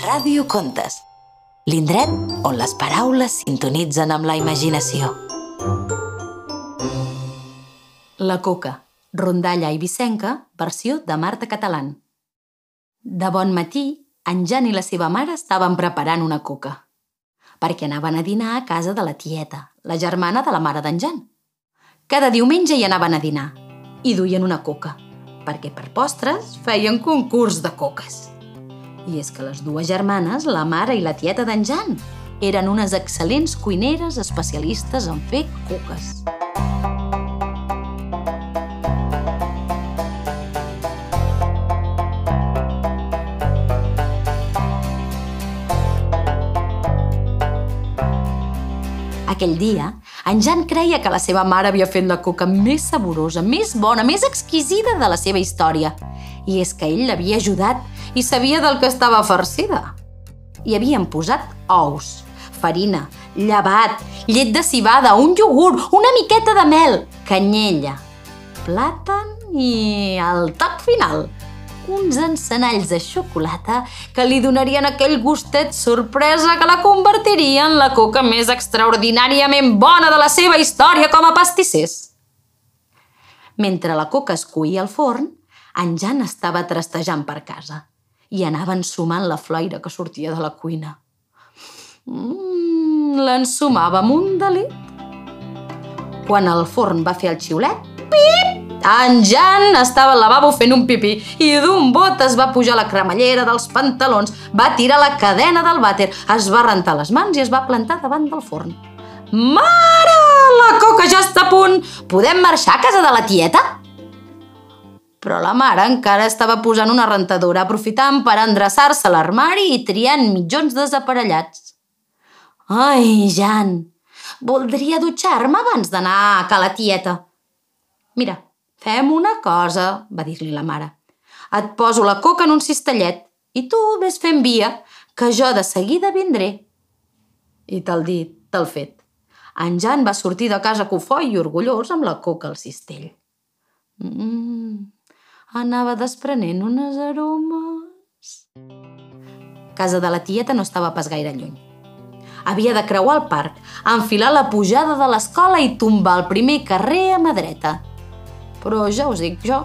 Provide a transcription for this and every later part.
Ràdio Contes, l'indret on les paraules sintonitzen amb la imaginació. La coca, rondalla ibicenca, versió de Marta Catalán. De bon matí, en Jan i la seva mare estaven preparant una coca, perquè anaven a dinar a casa de la tieta, la germana de la mare d'en Jan. Cada diumenge hi anaven a dinar i duien una coca, perquè per postres feien concurs de coques. I és que les dues germanes, la mare i la tieta d'en Jan, eren unes excel·lents cuineres especialistes en fer coques. Aquell dia, en Jan creia que la seva mare havia fet la coca més saborosa, més bona, més exquisida de la seva història. I és que ell l'havia ajudat i sabia del que estava farcida. Hi havien posat ous, farina, llevat, llet de cibada, un iogurt, una miqueta de mel, canyella, plàtan i el toc final, uns encenalls de xocolata que li donarien aquell gustet sorpresa que la convertiria en la coca més extraordinàriament bona de la seva història com a pastissers. Mentre la coca es cuia al forn, en Jan estava trastejant per casa i anaven sumant la floira que sortia de la cuina. Mmm, l'ensumava amb un delit. Quan el forn va fer el xiulet, pip! En Jan estava al lavabo fent un pipí i d'un bot es va pujar la cremallera dels pantalons, va tirar la cadena del vàter, es va rentar les mans i es va plantar davant del forn. Mare, la coca ja està a punt! Podem marxar a casa de la tieta? Però la mare encara estava posant una rentadora, aprofitant per endreçar-se a l'armari i triant mitjons desaparellats. Ai, Jan, voldria dutxar-me abans d'anar a ca la tieta. Mira, fem una cosa, va dir-li la mare. Et poso la coca en un cistellet i tu ves fent via, que jo de seguida vindré. I tal dit, tal fet. En Jan va sortir de casa cofoi i orgullós amb la coca al cistell. Mmm, anava desprenent unes aromes. Casa de la tieta no estava pas gaire lluny. Havia de creuar el parc, enfilar la pujada de l'escola i tombar el primer carrer a mà dreta. Però ja us dic jo,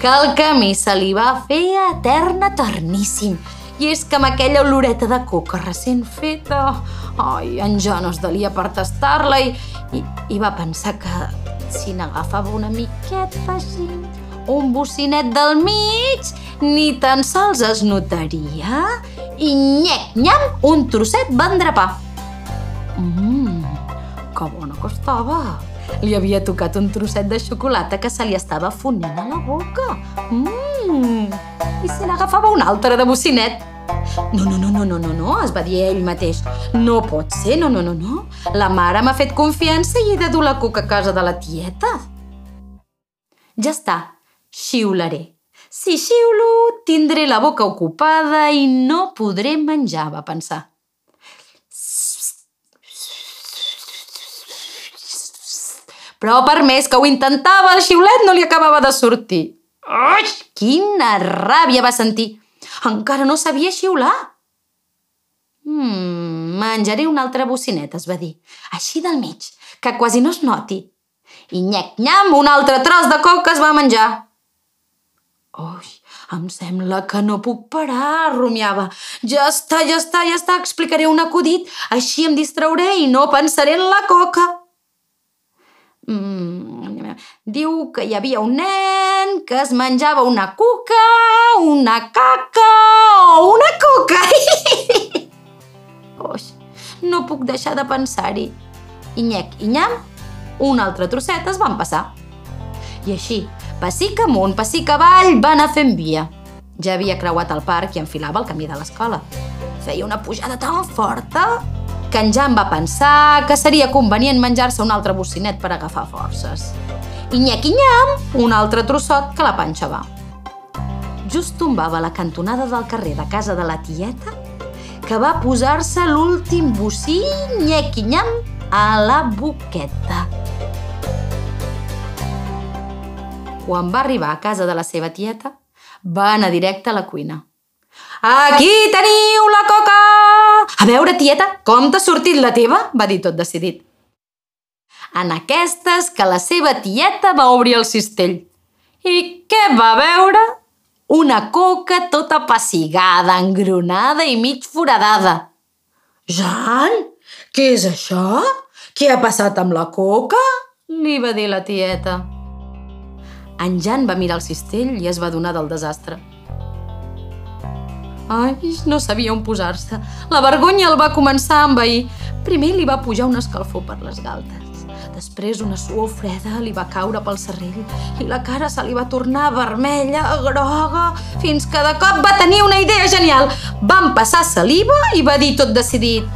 que el camí se li va fer etern eterníssim. I és que amb aquella oloreta de coca recent feta... Ai, en Jan es delia per tastar-la i, i, i va pensar que si n'agafava una miqueta així, un bocinet del mig, ni tan sols es notaria. I nyec, nyam, un trosset va endrapar. Mmm, que bona que estava. Li havia tocat un trosset de xocolata que se li estava fonent a la boca. Mmm, i se n'agafava un altre de bocinet. No, no, no, no, no, no, no, es va dir ell mateix. No pot ser, no, no, no, no. La mare m'ha fet confiança i he de dur la coca a casa de la tieta. Ja està, xiularé. Si xiulo, tindré la boca ocupada i no podré menjar, va pensar. Però per més que ho intentava, el xiulet no li acabava de sortir. Ai, quina ràbia va sentir! Encara no sabia xiular. Mm, menjaré una altra bocineta, es va dir. Així del mig, que quasi no es noti. I nyec-nyam, un altre tros de coca es va menjar. Ui, em sembla que no puc parar, rumiava. Ja està, ja està, ja està, explicaré un acudit, així em distrauré i no pensaré en la coca. Mm, diu que hi havia un nen que es menjava una cuca, una caca o una coca. Oix, no puc deixar de pensar-hi. I nyec i nyam, un altre trosset es van passar. I així, pessic amunt, pessic avall, va anar fent via. Ja havia creuat el parc i enfilava el camí de l'escola. Feia una pujada tan forta que en Jan va pensar que seria convenient menjar-se un altre bocinet per agafar forces. I nyec i nyam, un altre trossot que la panxa va. Just tombava la cantonada del carrer de casa de la tieta que va posar-se l'últim bocí nyec i nyam a la boqueta. Quan va arribar a casa de la seva tieta, va anar directe a la cuina. Aquí teniu la coca! A veure, tieta, com t'ha sortit la teva? va dir tot decidit. En aquestes que la seva tieta va obrir el cistell. I què va veure? Una coca tota pessigada, engronada i mig foradada. Jan, què és això? Què ha passat amb la coca? li va dir la tieta. En Jan va mirar el cistell i es va donar del desastre. Ai, no sabia on posar-se. La vergonya el va començar a envair. Primer li va pujar un escalfor per les galtes. Després una suor freda li va caure pel cerrell i la cara se li va tornar vermella, groga, fins que de cop va tenir una idea genial. Va empassar saliva i va dir tot decidit.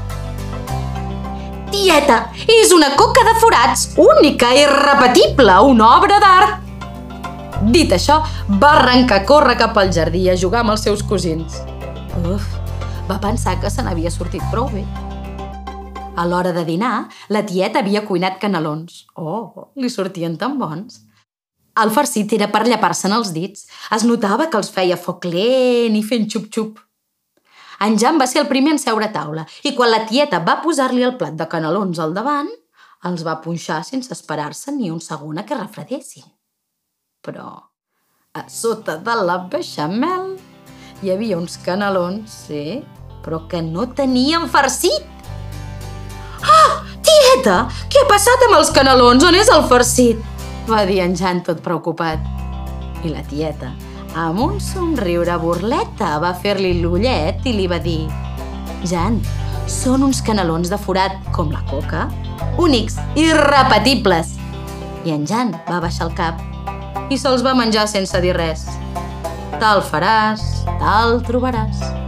Tieta, és una coca de forats, única i irrepetible, una obra d'art. Dit això, va arrencar a córrer cap al jardí a jugar amb els seus cosins. Uf, va pensar que se n'havia sortit prou bé. A l'hora de dinar, la tieta havia cuinat canelons. Oh, li sortien tan bons. El farcit era per llapar-se'n els dits. Es notava que els feia foc lent i fent xup-xup. En Jan va ser el primer en seure a taula i quan la tieta va posar-li el plat de canelons al davant, els va punxar sense esperar-se ni un segon a que refredessin. Però a sota de la beixamel hi havia uns canelons, sí, però que no tenien farcit. Ah, tieta, què ha passat amb els canelons? On és el farcit? Va dir en Jan tot preocupat. I la tieta, amb un somriure burleta, va fer-li l'ullet i li va dir Jan, són uns canelons de forat com la coca, únics, irrepetibles. I en Jan va baixar el cap i se'ls va menjar sense dir res. Tal faràs, tal trobaràs.